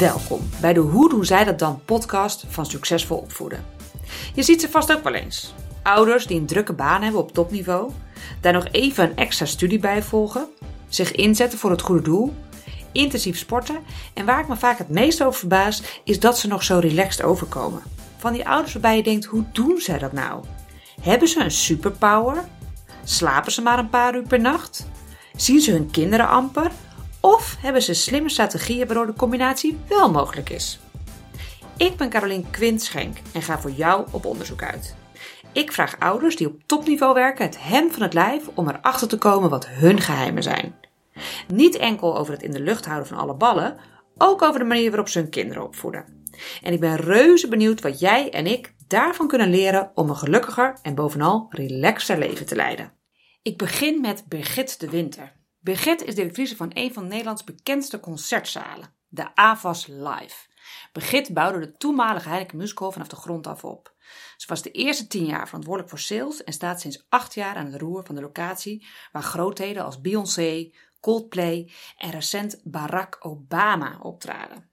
Welkom bij de Hoe doen zij dat dan podcast van Succesvol Opvoeden. Je ziet ze vast ook wel eens. Ouders die een drukke baan hebben op topniveau, daar nog even een extra studie bij volgen, zich inzetten voor het goede doel, intensief sporten en waar ik me vaak het meest over verbaas is dat ze nog zo relaxed overkomen. Van die ouders waarbij je denkt, hoe doen zij dat nou? Hebben ze een superpower? Slapen ze maar een paar uur per nacht? Zien ze hun kinderen amper? Of hebben ze slimme strategieën waardoor de combinatie wel mogelijk is? Ik ben Carolien Quintschenk en ga voor jou op onderzoek uit. Ik vraag ouders die op topniveau werken het hem van het lijf om erachter te komen wat hun geheimen zijn. Niet enkel over het in de lucht houden van alle ballen, ook over de manier waarop ze hun kinderen opvoeden. En ik ben reuze benieuwd wat jij en ik daarvan kunnen leren om een gelukkiger en bovenal relaxter leven te leiden. Ik begin met Birgit de Winter. Birgit is directrice van een van Nederlands bekendste concertzalen, de AVAS Live. Birgit bouwde de toenmalige Heineken Musical vanaf de grond af op. Ze was de eerste tien jaar verantwoordelijk voor sales en staat sinds acht jaar aan het roer van de locatie waar grootheden als Beyoncé, Coldplay en recent Barack Obama optraden.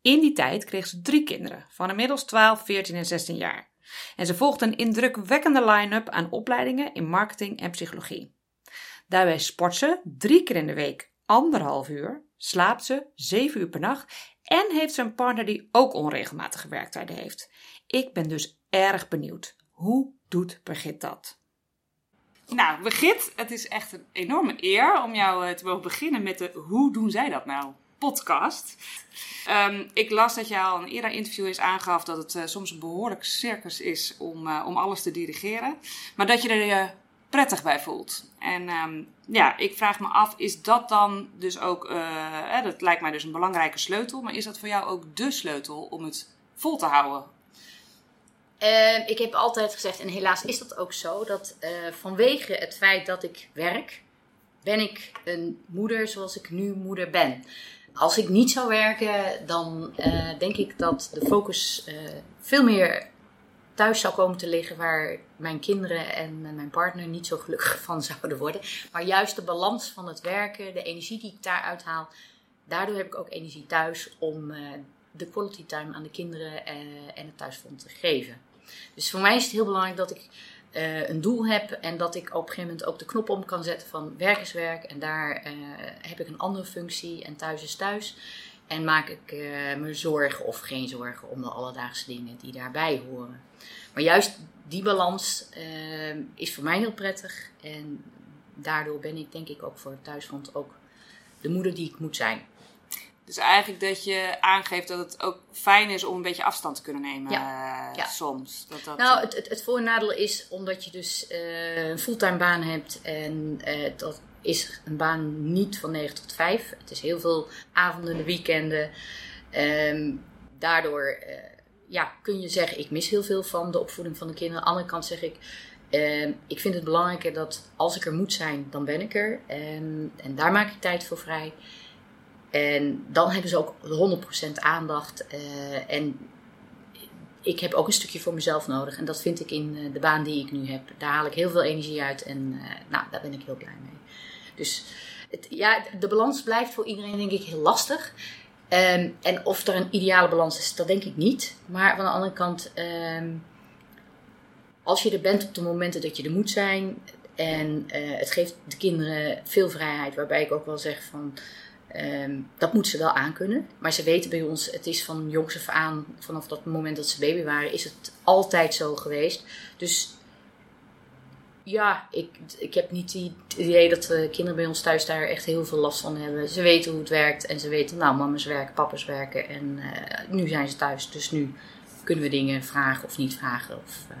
In die tijd kreeg ze drie kinderen van inmiddels 12, 14 en 16 jaar. En ze volgde een indrukwekkende line-up aan opleidingen in marketing en psychologie. Daarbij sport ze drie keer in de week anderhalf uur, slaapt ze zeven uur per nacht en heeft ze een partner die ook onregelmatige werktijden heeft. Ik ben dus erg benieuwd. Hoe doet Birgit dat? Nou, Birgit, het is echt een enorme eer om jou eh, te mogen beginnen met de Hoe doen zij dat nou? podcast. Um, ik las dat je al een eerder interview is aangaf dat het uh, soms een behoorlijk circus is om, uh, om alles te dirigeren. Maar dat je er prettig bij voelt. En um, ja, ik vraag me af, is dat dan dus ook, uh, dat lijkt mij dus een belangrijke sleutel, maar is dat voor jou ook de sleutel om het vol te houden? Uh, ik heb altijd gezegd, en helaas is dat ook zo, dat uh, vanwege het feit dat ik werk, ben ik een moeder zoals ik nu moeder ben. Als ik niet zou werken, dan uh, denk ik dat de focus veel meer thuis zou komen te liggen waar mijn kinderen en mijn partner niet zo gelukkig van zouden worden. Maar juist de balans van het werken, de energie die ik daaruit haal, daardoor heb ik ook energie thuis om uh, de quality time aan de kinderen uh, en het thuisfront te geven. Dus voor mij is het heel belangrijk dat ik uh, een doel heb en dat ik op een gegeven moment ook de knop om kan zetten van werk is werk en daar heb ik een andere functie en thuis is thuis. En maak ik me zorgen of geen zorgen om de alledaagse dingen die daarbij horen. Maar juist die balans uh, is voor mij heel prettig. En daardoor ben ik denk ik ook voor het thuisfront ook de moeder die ik moet zijn. Dus eigenlijk dat je aangeeft dat het ook fijn is om een beetje afstand te kunnen nemen ja. Uh, ja. soms. Dat dat... Nou, het, het, het voordeel is omdat je dus uh, een fulltime baan hebt en uh, dat is een baan niet van 9 tot 5. Het is heel veel avonden, weekenden. Um, daardoor ja, kun je zeggen, ik mis heel veel van de opvoeding van de kinderen. Aan de andere kant zeg ik, uh, ik vind het belangrijker dat als ik er moet zijn, dan ben ik er. En, en daar maak ik tijd voor vrij. En dan hebben ze ook 100% aandacht. Uh, en ik heb ook een stukje voor mezelf nodig. En dat vind ik in de baan die ik nu heb. Daar haal ik heel veel energie uit. En nou, daar ben ik heel blij mee. Dus het, ja, de balans blijft voor iedereen denk ik heel lastig. Um, en of er een ideale balans is, dat denk ik niet. Maar van de andere kant, um, als je er bent op de momenten dat je er moet zijn. En uh, het geeft de kinderen veel vrijheid, waarbij ik ook wel zeg van. Um, dat moeten ze wel aankunnen. Maar ze weten bij ons, het is van jongs af aan, vanaf dat moment dat ze baby waren, is het altijd zo geweest. Dus ja, ik, ik heb niet het idee dat de kinderen bij ons thuis daar echt heel veel last van hebben. Ze weten hoe het werkt en ze weten, nou, mama's werken, papa's werken en uh, nu zijn ze thuis. Dus nu kunnen we dingen vragen of niet vragen. Of, uh,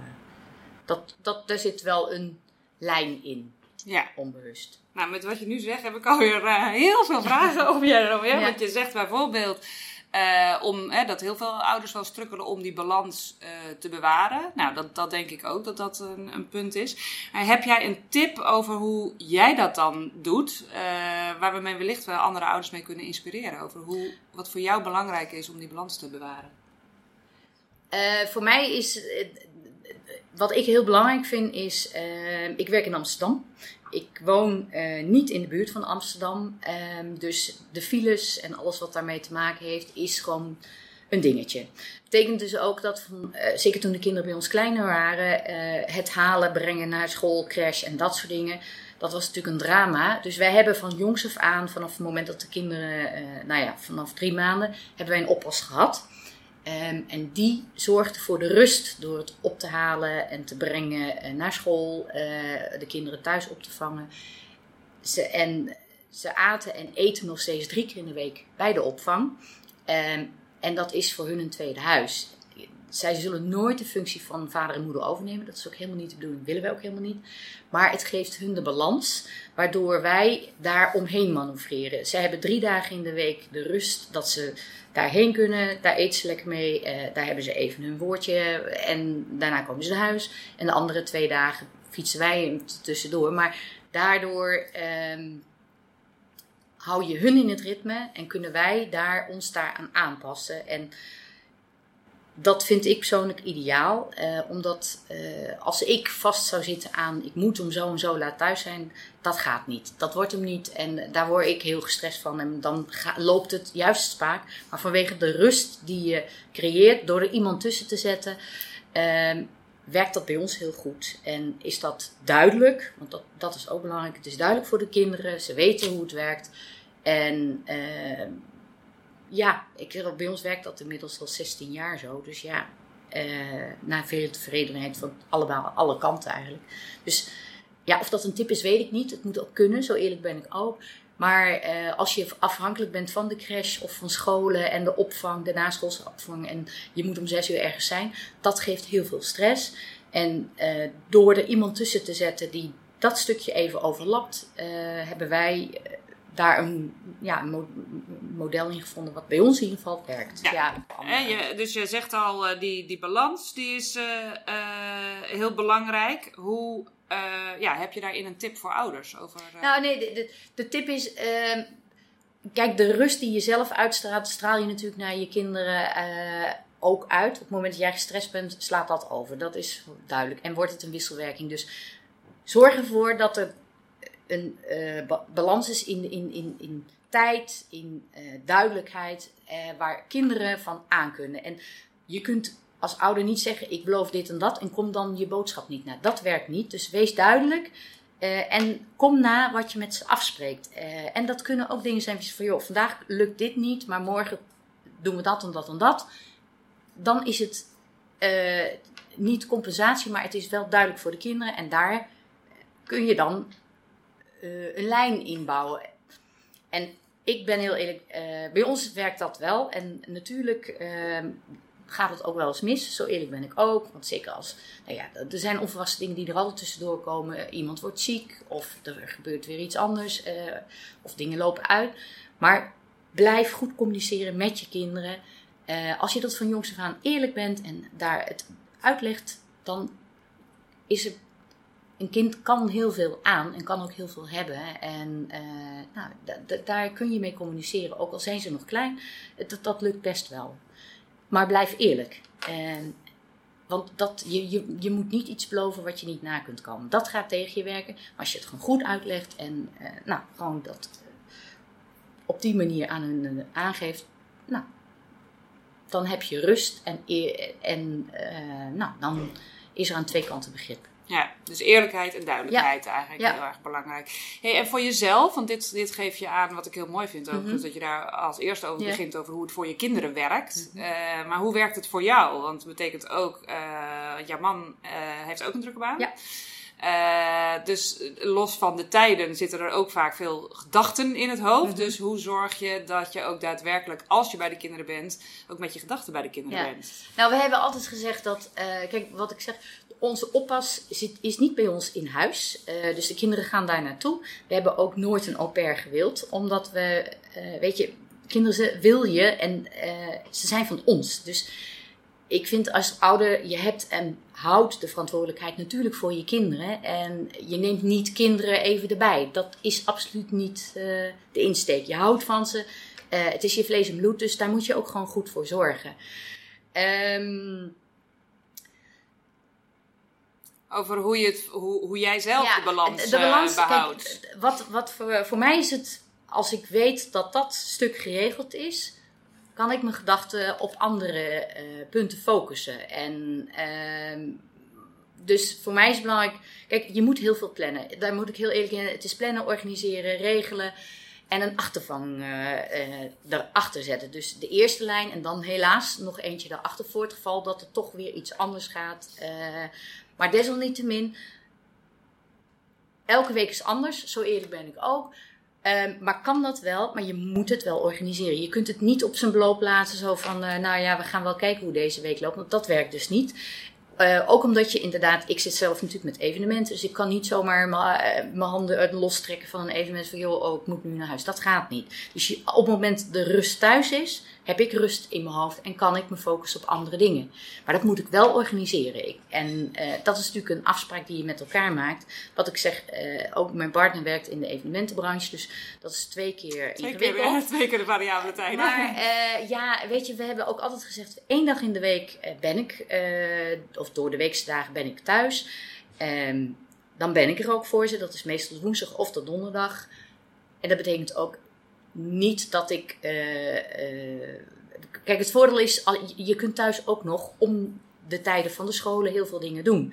dat, dat, daar zit wel een lijn in, ja. onbewust. Nou, met wat je nu zegt heb ik alweer uh, heel veel vragen over jij erover. Ja. Want je zegt bijvoorbeeld uh, om, hè, dat heel veel ouders wel strukkelen om die balans uh, te bewaren. Nou, dat, dat denk ik ook dat dat een, een punt is. Uh, heb jij een tip over hoe jij dat dan doet? waar we mee wellicht wel andere ouders mee kunnen inspireren. Over hoe, wat voor jou belangrijk is om die balans te bewaren? voor mij is wat ik heel belangrijk vind is, ik werk in Amsterdam. Ik woon eh, niet in de buurt van Amsterdam. Ehm, dus de files en alles wat daarmee te maken heeft, is gewoon een dingetje. Betekent dus ook dat, van, uh, zeker toen de kinderen bij ons kleiner waren, uh, het halen, brengen naar school, crash en dat soort dingen. Dat was natuurlijk een drama. Dus wij hebben van jongs af aan, vanaf het moment dat de kinderen, nou ja, vanaf drie maanden, hebben wij een oppas gehad. Um, en die zorgde voor de rust door het op te halen en te brengen uh, naar school, uh, de kinderen thuis op te vangen. Ze, en ze aten en eten nog steeds drie keer in de week bij de opvang. Um, en dat is voor hun een tweede huis. Zij zullen nooit de functie van vader en moeder overnemen. Dat is ook helemaal niet de bedoeling, willen wij ook helemaal niet. Maar het geeft hun de balans, waardoor wij daar omheen manoeuvreren. Zij hebben drie dagen in de week de rust dat ze daarheen kunnen. Daar eten ze lekker mee. Uh, daar hebben ze even hun woordje. En daarna komen ze naar huis. En de andere twee dagen fietsen wij tussendoor. Maar daardoor um, hou je hun in het ritme en kunnen wij daar, ons daaraan aanpassen. En dat vind ik persoonlijk ideaal. Uh, omdat uh, als ik vast zou zitten aan ik moet om zo en zo laat thuis zijn, dat gaat niet. Dat wordt hem niet. En daar word ik heel gestrest van. En dan loopt het juist spaak. Maar vanwege de rust die je creëert door er iemand tussen te zetten, uh, werkt dat bij ons heel goed. En is dat duidelijk, want dat, dat is ook belangrijk. Het is duidelijk voor de kinderen. Ze weten hoe het werkt. En ehm, ja, ik, bij ons werkt dat inmiddels al 16 jaar zo. Dus ja, uh, na veel tevredenheid van allemaal, alle kanten eigenlijk. Dus ja, of dat een tip is, weet ik niet. Het moet ook kunnen, zo eerlijk ben ik ook. Maar uh, als je afhankelijk bent van de crash of van scholen en de opvang, de naschoolse opvang en je moet om zes uur ergens zijn, dat geeft heel veel stress. En door er iemand tussen te zetten die dat stukje even overlapt, hebben wij daar een, ja, een model in gevonden wat bij ons in ieder geval werkt. Ja. ja je, dus je zegt al, uh, die, die balans die is uh, uh, heel belangrijk. Hoe ja, heb je daarin een tip voor ouders? Over, Nou nee, de, de, de tip is... Ehm, kijk, de rust die je zelf uitstraalt, straal je natuurlijk naar je kinderen ook uit. Op het moment dat jij gestrest bent, slaat dat over. Dat is duidelijk. En wordt het een wisselwerking. Dus zorg ervoor dat er een uh, balans is in, in, in, in tijd, in uh, duidelijkheid, uh, waar kinderen van aan kunnen. En je kunt als ouder niet zeggen: Ik beloof dit en dat, en kom dan je boodschap niet na. Dat werkt niet. Dus wees duidelijk. en kom na wat je met ze afspreekt. en dat kunnen ook dingen zijn van: joh, vandaag lukt dit niet, maar morgen doen we dat en dat en dat. Dan is het niet compensatie, maar het is wel duidelijk voor de kinderen. En daar kun je dan uh, een lijn inbouwen. En ik ben heel eerlijk, uh, bij ons werkt dat wel. En natuurlijk uh, gaat het ook wel eens mis. Zo eerlijk ben ik ook. Want zeker als, nou ja, er zijn onverwachte dingen die er altijd tussendoor komen. Iemand wordt ziek of er gebeurt weer iets anders. Of dingen lopen uit. Maar blijf goed communiceren met je kinderen. als je dat van jongs af aan eerlijk bent en daar het uitlegt, dan is het een kind kan heel veel aan en kan ook heel veel hebben. En uh, nou, daar kun je mee communiceren, ook al zijn ze nog klein. Dat, dat lukt best wel. Maar blijf eerlijk. En, want dat, je, je, je moet niet iets beloven wat je niet na kunt komen. Dat gaat tegen je werken. Maar als je het gewoon goed uitlegt en uh, nou, gewoon dat op die manier aan hun aangeeft, nou, dan heb je rust en, en nou, dan is er aan twee kanten begrip. Ja, dus eerlijkheid en duidelijkheid eigenlijk heel erg belangrijk. Hey, en voor jezelf, want dit, dit geef je aan wat ik heel mooi vind ook, mm dat je daar als eerste over begint over hoe het voor je kinderen werkt. Mhm. Eh, maar hoe werkt het voor jou? Want het betekent ook, uh, jouw man uh, heeft ook een drukke baan. Ja. Uh, dus los van de tijden zitten er ook vaak veel gedachten in het hoofd. Mhm. Dus hoe zorg je dat je ook daadwerkelijk, als je bij de kinderen bent, ook met je gedachten bij de kinderen ja. bent? Nou, we hebben altijd gezegd dat, uh, kijk, wat ik zeg, onze oppas zit, is niet bij ons in huis. Uh, dus de kinderen gaan daar naartoe. We hebben ook nooit een au pair gewild, omdat we, weet je, kinderen ze wil je en ze zijn van ons. Dus ik vind als ouder, je hebt en houdt de verantwoordelijkheid natuurlijk voor je kinderen. En je neemt niet kinderen even erbij. Dat is absoluut niet uh, de insteek. Je houdt van ze. Uh, het is je vlees en bloed, dus daar moet je ook gewoon goed voor zorgen. Um, Over hoe, je het, hoe, hoe jij zelf de balans, de balans behoudt. Kijk, wat, wat voor, voor mij is het, als ik weet dat dat stuk geregeld is, kan ik mijn gedachten op andere punten focussen. En ehm, dus voor mij is belangrijk, kijk, je moet heel veel plannen. Daar moet ik heel eerlijk in. Het is plannen, organiseren, regelen en een achtervang uh, uh, erachter zetten. Dus de eerste lijn en dan helaas nog eentje daarachter voor het geval dat er toch weer iets anders gaat. Maar desalniettemin, elke week is anders, zo eerlijk ben ik ook. Um, maar kan dat wel, maar je moet het wel organiseren. Je kunt het niet op zijn beloop laten, zo van, nou ja, we gaan wel kijken hoe deze week loopt. Want dat werkt dus niet. Uh, ook omdat je inderdaad, ik zit zelf natuurlijk met evenementen, dus ik kan niet zomaar mijn handen lostrekken van een evenement van joh, oh, ik moet nu naar huis. Dat gaat niet. Dus je, op het moment de rust thuis is, heb ik rust in mijn hoofd en kan ik me focussen op andere dingen. Maar dat moet ik wel organiseren. Ik, en uh, dat is natuurlijk een afspraak die je met elkaar maakt. Wat ik zeg, uh, ook mijn partner werkt in de evenementenbranche, dus dat is twee keer twee ingewikkeld. Keer, twee keer de variabele tijd. Maar ja, weet je, we hebben ook altijd gezegd, één dag in de week ben ik, of door de weekse dagen ben ik thuis. Um, dan ben ik er ook voor ze. Dat is meestal woensdag of de donderdag. En dat betekent ook niet dat ik. Uh, uh, kijk, het voordeel is, je kunt thuis ook nog om de tijden van de scholen heel veel dingen doen.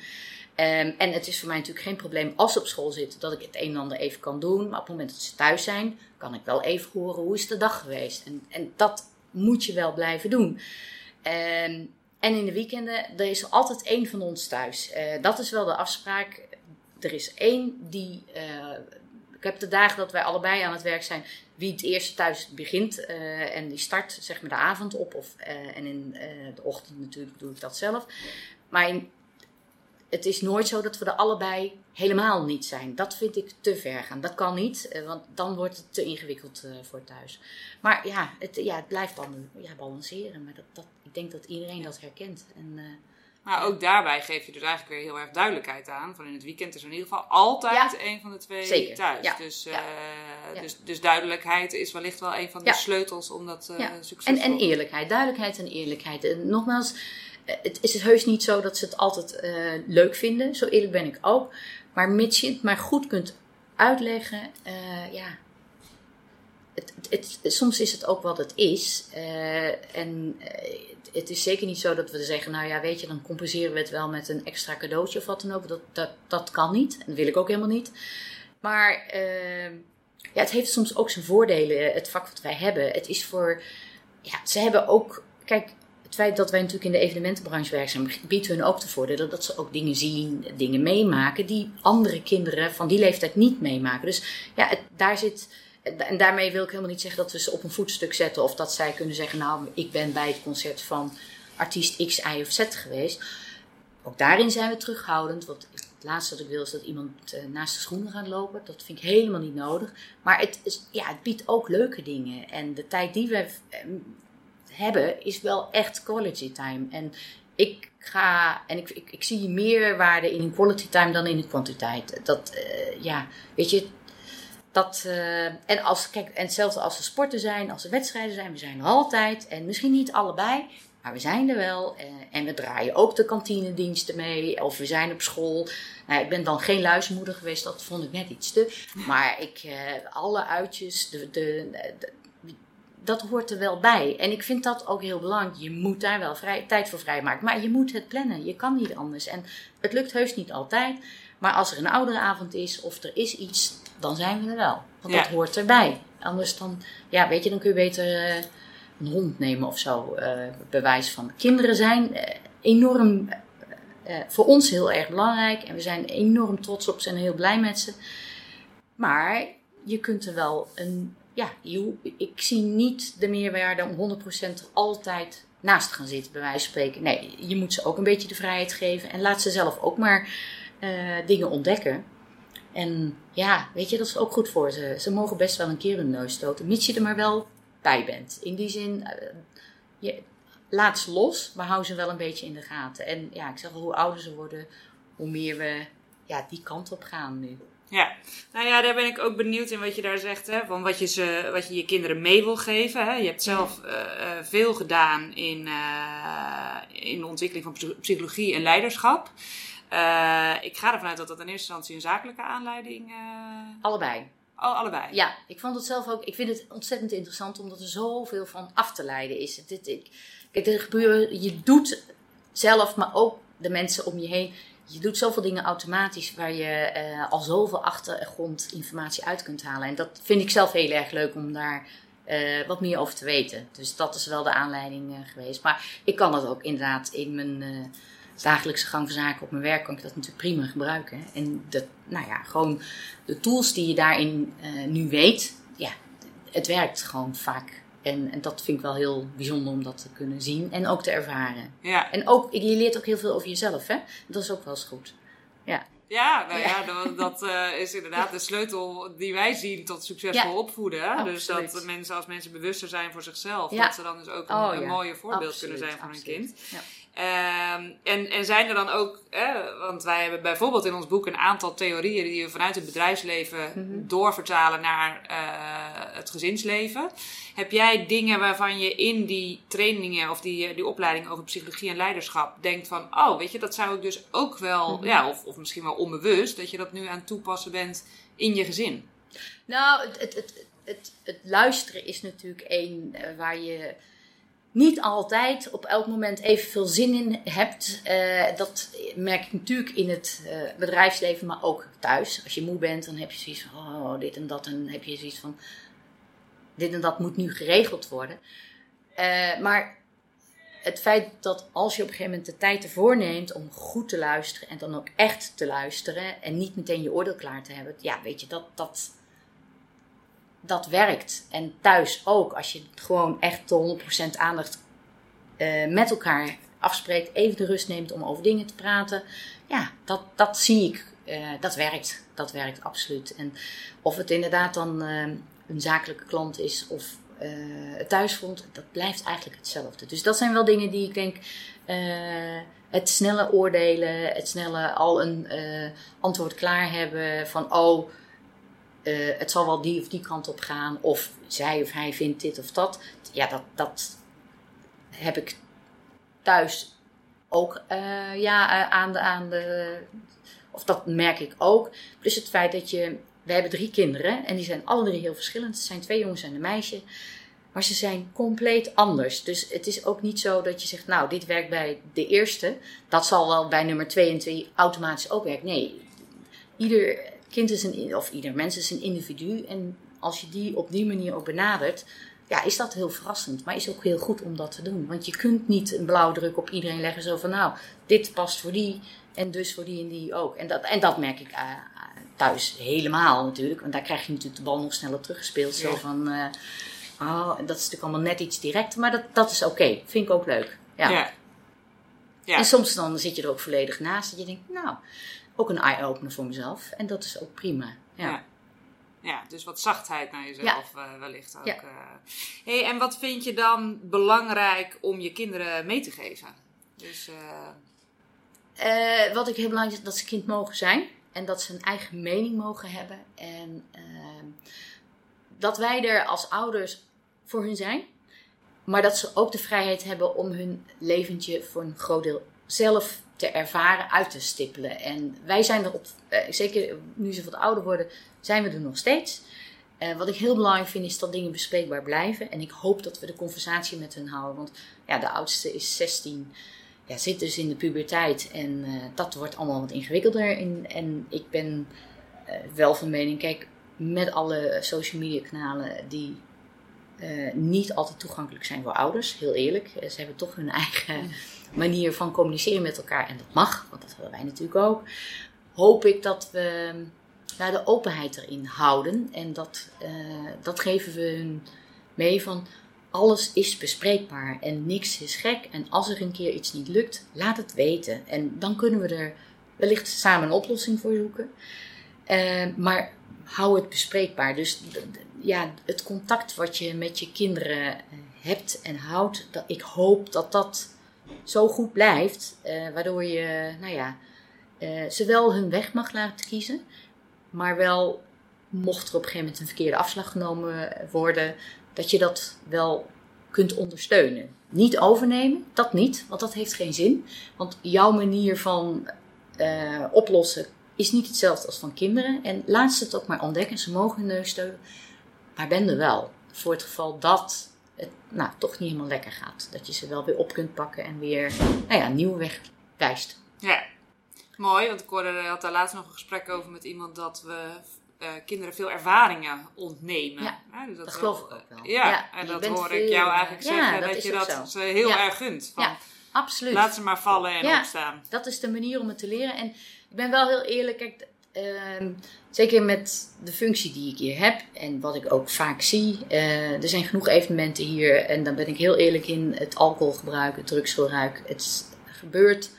Um, en het is voor mij natuurlijk geen probleem als ze op school zitten dat ik het een en ander even kan doen. Maar op het moment dat ze thuis zijn, kan ik wel even horen hoe is de dag geweest. En, en dat moet je wel blijven doen. Um, en in de weekenden, er is altijd één van ons thuis. Uh, dat is wel de afspraak. Er is één die. Uh, ik heb de dagen dat wij allebei aan het werk zijn, wie het eerste thuis begint uh, en die start zeg maar de avond op. Of, en in de ochtend natuurlijk doe ik dat zelf. Maar in, het is nooit zo dat we er allebei helemaal niet zijn. Dat vind ik te ver gaan. Dat kan niet, want dan wordt het te ingewikkeld voor thuis. Maar ja, het, ja, het blijft dan ja, balanceren. Maar dat, dat, ik denk dat iedereen dat herkent. En, maar ook daarbij geef je dus eigenlijk weer heel erg duidelijkheid aan. Van in het weekend is er in ieder geval altijd een van de twee Zeker. thuis. Ja. Dus, uh, dus, dus duidelijkheid is wellicht wel een van de sleutels om dat uh, succesvol... En, en eerlijkheid. Duidelijkheid en eerlijkheid. En nogmaals, eh, het is heus niet zo dat ze het altijd uh, leuk vinden. Zo eerlijk ben ik ook. Maar mits je het maar goed kunt uitleggen, ja, het, het, het, soms is het ook wat het is. En het is zeker niet zo dat we zeggen, nou ja, weet je, dan compenseren we het wel met een extra cadeautje of wat dan ook. Dat, dat, dat kan niet. En dat wil ik ook helemaal niet. Maar ja, het heeft soms ook zijn voordelen, het vak wat wij hebben. Het is voor, ja, ze hebben ook, kijk, het feit dat wij natuurlijk in de evenementenbranche werken zijn, biedt hun ook de voordelen dat ze ook dingen zien, dingen meemaken die andere kinderen van die leeftijd niet meemaken. Dus ja, daar zit en daarmee wil ik helemaal niet zeggen dat we ze op een voetstuk zetten of dat zij kunnen zeggen: Nou, ik ben bij het concert van artiest X, Y of Z geweest. Ook daarin zijn we terughoudend. Want het laatste wat ik wil is dat iemand eh, naast de schoenen gaat lopen. Dat vind ik helemaal niet nodig. Maar het, is, ja, het biedt ook leuke dingen. En de tijd die we eh, hebben is wel echt quality time. En ik ga en ik, ik, zie meer waarde in quality time dan in de kwantiteit. Dat, uh, ja, weet je, dat, uh, en, als, kijk, en hetzelfde als er sporten zijn, als er wedstrijden zijn, we zijn er altijd. En misschien niet allebei, maar we zijn er wel. Uh, en we draaien ook de kantinediensten mee. Of we zijn op school. Nou, ik ben dan geen luismoeder geweest, dat vond ik net iets te. Maar ik, alle uitjes, de, de, de, dat hoort er wel bij. En ik vind dat ook heel belangrijk. Je moet daar wel vrij, tijd voor vrijmaken. Maar je moet het plannen. Je kan niet anders. En het lukt heus niet altijd. Maar als er een oudere avond is of er is iets dan zijn we er wel. Want dat hoort erbij. Anders dan, ja, weet je, dan kun je beter uh, een hond nemen of zo. Uh, bewijs van. Kinderen zijn uh, enorm, voor ons heel erg belangrijk. En we zijn enorm trots op ze en heel blij met ze. Maar je kunt er wel een, ja, ik zie niet de meerwaarde om 100% altijd naast te gaan zitten, bij wijze van spreken. Nee, je moet ze ook een beetje de vrijheid geven. En laat ze zelf ook maar dingen ontdekken. En ja, weet je, dat is ook goed voor ze. Ze mogen best wel een keer hun neus stoten, mits je er maar wel bij bent. In die zin, uh, je, laat ze los, maar hou ze wel een beetje in de gaten. En ja, ik zeg wel, hoe ouder ze worden, hoe meer we ja, die kant op gaan nu. Ja, nou ja, daar ben ik ook benieuwd in wat je daar zegt. Hè? Van wat je, ze, wat je je kinderen mee wil geven. Hè? Je hebt zelf uh, veel gedaan in, uh, in de ontwikkeling van psychologie en leiderschap. Eh, ik ga ervan uit dat dat in eerste instantie een zakelijke aanleiding... Allebei. Oh, allebei? Ja, ik vond het zelf ook... Ik vind het ontzettend interessant omdat er zoveel van af te leiden is. Het, ik, kijk, er gebeuren... Je doet zelf, maar ook de mensen om je heen... Je doet zoveel dingen automatisch waar je uh, al zoveel achtergrondinformatie uit kunt halen. En dat vind ik zelf heel erg leuk om daar uh, wat meer over te weten. Dus dat is wel de aanleiding uh, geweest. Maar ik kan dat ook inderdaad in mijn dagelijkse gang van zaken op mijn werk kan ik dat natuurlijk prima gebruiken. En dat, nou ja, gewoon de tools die je daarin nu weet, ja, het werkt gewoon vaak. En, en dat vind ik wel heel bijzonder om dat te kunnen zien en ook te ervaren. Ja. En ook, je leert ook heel veel over jezelf, hè? Dat is ook wel eens goed. Ja. Ja, nou ja, dat, dat uh, is inderdaad de sleutel die wij zien tot succesvol opvoeden. Dus dat mensen, als mensen bewuster zijn voor zichzelf, dat ze dan dus ook een, oh, een mooie voorbeeld kunnen zijn voor hun kind. Ehm, en, en zijn er dan ook, want wij hebben bijvoorbeeld in ons boek een aantal theorieën die we vanuit het bedrijfsleven mhm. doorvertalen naar uh, het gezinsleven. Heb jij dingen waarvan je in die trainingen of die, die opleiding over psychologie en leiderschap denkt van, oh, weet je, dat zou ik dus ook wel, mhm. ja, of, of misschien wel onbewust, dat je dat nu aan het toepassen bent in je gezin? Nou, het, het, het, het, het luisteren is natuurlijk één eh, waar je niet altijd op elk moment evenveel zin in hebt. Uh, dat merk ik natuurlijk in het uh, bedrijfsleven, maar ook thuis. Als je moe bent, dan heb je zoiets van oh, dit en dat. En heb je zoiets van dit en dat moet nu geregeld worden. Uh, maar het feit dat als je op een gegeven moment de tijd ervoor neemt om goed te luisteren en dan ook echt te luisteren en niet meteen je oordeel klaar te hebben, ja, weet je, dat, dat, dat werkt. En thuis ook, als je gewoon echt de 100% aandacht uh, met elkaar afspreekt, even de rust neemt om over dingen te praten, ja, dat, dat zie ik. Uh, dat werkt. Dat werkt absoluut. En of het inderdaad dan uh, een zakelijke klant is of het thuisfront, dat blijft eigenlijk hetzelfde. Dus dat zijn wel dingen die ik denk. het snelle oordelen, het snelle al een antwoord klaar hebben van oh uh, het zal wel die of die kant op gaan, of zij of hij vindt dit of dat. Ja, dat, dat heb ik thuis ook uh, ja, uh, aan, de, aan de. Of dat merk ik ook. Plus het feit dat je. We hebben drie kinderen en die zijn alle drie heel verschillend. Het zijn twee jongens en een meisje. Maar ze zijn compleet anders. Dus het is ook niet zo dat je zegt, nou, dit werkt bij de eerste. Dat zal wel bij nummer twee en twee automatisch ook werken. Nee, ieder kind is een, of ieder mens is een individu. En als je die op die manier ook benadert, ja, is dat heel verrassend. Maar is ook heel goed om dat te doen. Want je kunt niet een blauwdruk op iedereen leggen. Zo van, nou, dit past voor die en dus voor die en die ook. En dat, en dat merk ik uh, thuis helemaal natuurlijk. Want daar krijg je natuurlijk de bal nog sneller teruggespeeld. Zo van, uh, oh, dat is natuurlijk allemaal net iets directer. Maar dat, dat is oké. Vind ik ook leuk. Ja. ja. ja. En soms dan zit je er ook volledig naast. Dat je denkt, nou, ook een eye-opener voor mezelf. En dat is ook prima. Ja. ja. dus wat zachtheid naar jezelf ja. uh, wellicht ook. Ja. Uh. Hey, en wat vind je dan belangrijk om je kinderen mee te geven? Dus, uh... wat ik heel belangrijk vind, dat ze kind mogen zijn. En dat ze een eigen mening mogen hebben. En ehm, dat wij er als ouders voor hun zijn. Maar dat ze ook de vrijheid hebben om hun leventje voor een groot deel zelf te ervaren, uit te stippelen. En wij zijn er op, eh, zeker nu ze wat ouder worden, zijn we er nog steeds. Uh, wat ik heel belangrijk vind is dat dingen bespreekbaar blijven. En ik hoop dat we de conversatie met hun houden. Want ja, de oudste is 16, ja, zit dus in de puberteit. En uh, dat wordt allemaal wat ingewikkelder. In, en ik ben wel van mening, kijk, met alle social media kanalen die niet altijd toegankelijk zijn voor ouders, heel eerlijk. ze hebben toch hun eigen manier van communiceren met elkaar. En dat mag, want dat hebben wij natuurlijk ook. Hoop ik dat we nou, de openheid erin houden. En dat, uh, dat geven we hun mee van alles is bespreekbaar en niks is gek. En als er een keer iets niet lukt, laat het weten. En dan kunnen we er wellicht samen een oplossing voor zoeken. Uh, maar hou het bespreekbaar. Dus ja, het contact wat je met je kinderen eh, hebt en houdt, dat, ik hoop dat dat zo goed blijft, uh, waardoor je, nou ja, uh, ze wel hun weg mag laten kiezen, maar wel, mocht er op een gegeven moment een verkeerde afslag genomen worden, dat je dat wel kunt ondersteunen. Niet overnemen, dat niet, want dat heeft geen zin. Want jouw manier van eh, oplossen is niet hetzelfde als van kinderen. En laat ze het ook maar ontdekken. Ze mogen hun neus steunen. Maar ben wel. Voor het geval dat het nou, toch niet helemaal lekker gaat. Dat je ze wel weer op kunt pakken en weer nou ja, een nieuwe weg wijst. Ja, mooi. Want ik hoorde, had daar laatst nog een gesprek over met iemand dat we uh, kinderen veel ervaringen ontnemen. Ja, dus dat, dat geloof ik ook wel. Ja, ja en dat hoor ik jou eigenlijk zeggen, dat, dat je dat ze heel erg gunt. Van, ja, absoluut. Laat ze maar vallen en opstaan. Dat is de manier om het te leren. En ik ben wel heel eerlijk, kijk, uh, zeker met de functie die ik hier heb en wat ik ook vaak zie. Uh, er zijn genoeg evenementen hier en dan ben ik heel eerlijk in het alcoholgebruik, het drugsgebruik. Het gebeurt,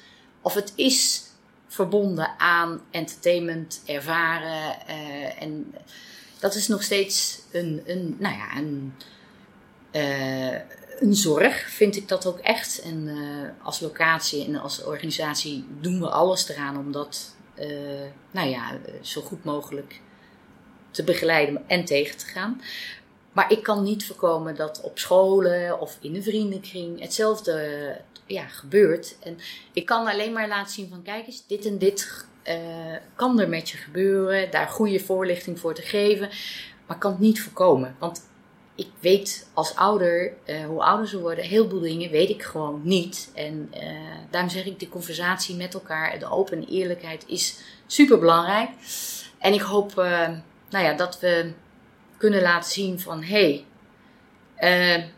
of het is verbonden aan entertainment, ervaren. Uh, en dat is nog steeds een, een nou ja, een, uh, een zorg, vind ik dat ook echt. En als locatie en als organisatie doen we alles eraan om dat, nou ja, zo goed mogelijk te begeleiden en tegen te gaan. Maar ik kan niet voorkomen dat op scholen of in een vriendenkring hetzelfde ja, gebeurt. En ik kan alleen maar laten zien van kijk eens, dit en dit uh, kan er met je gebeuren. Daar goede voorlichting voor te geven. Maar kan het niet voorkomen. Want ik weet als ouder, uh, hoe ouder ze worden, heel veel dingen weet ik gewoon niet. En uh, daarom zeg ik, de conversatie met elkaar, de open eerlijkheid is super belangrijk. En ik hoop nou ja, dat we kunnen laten zien van hé, hey,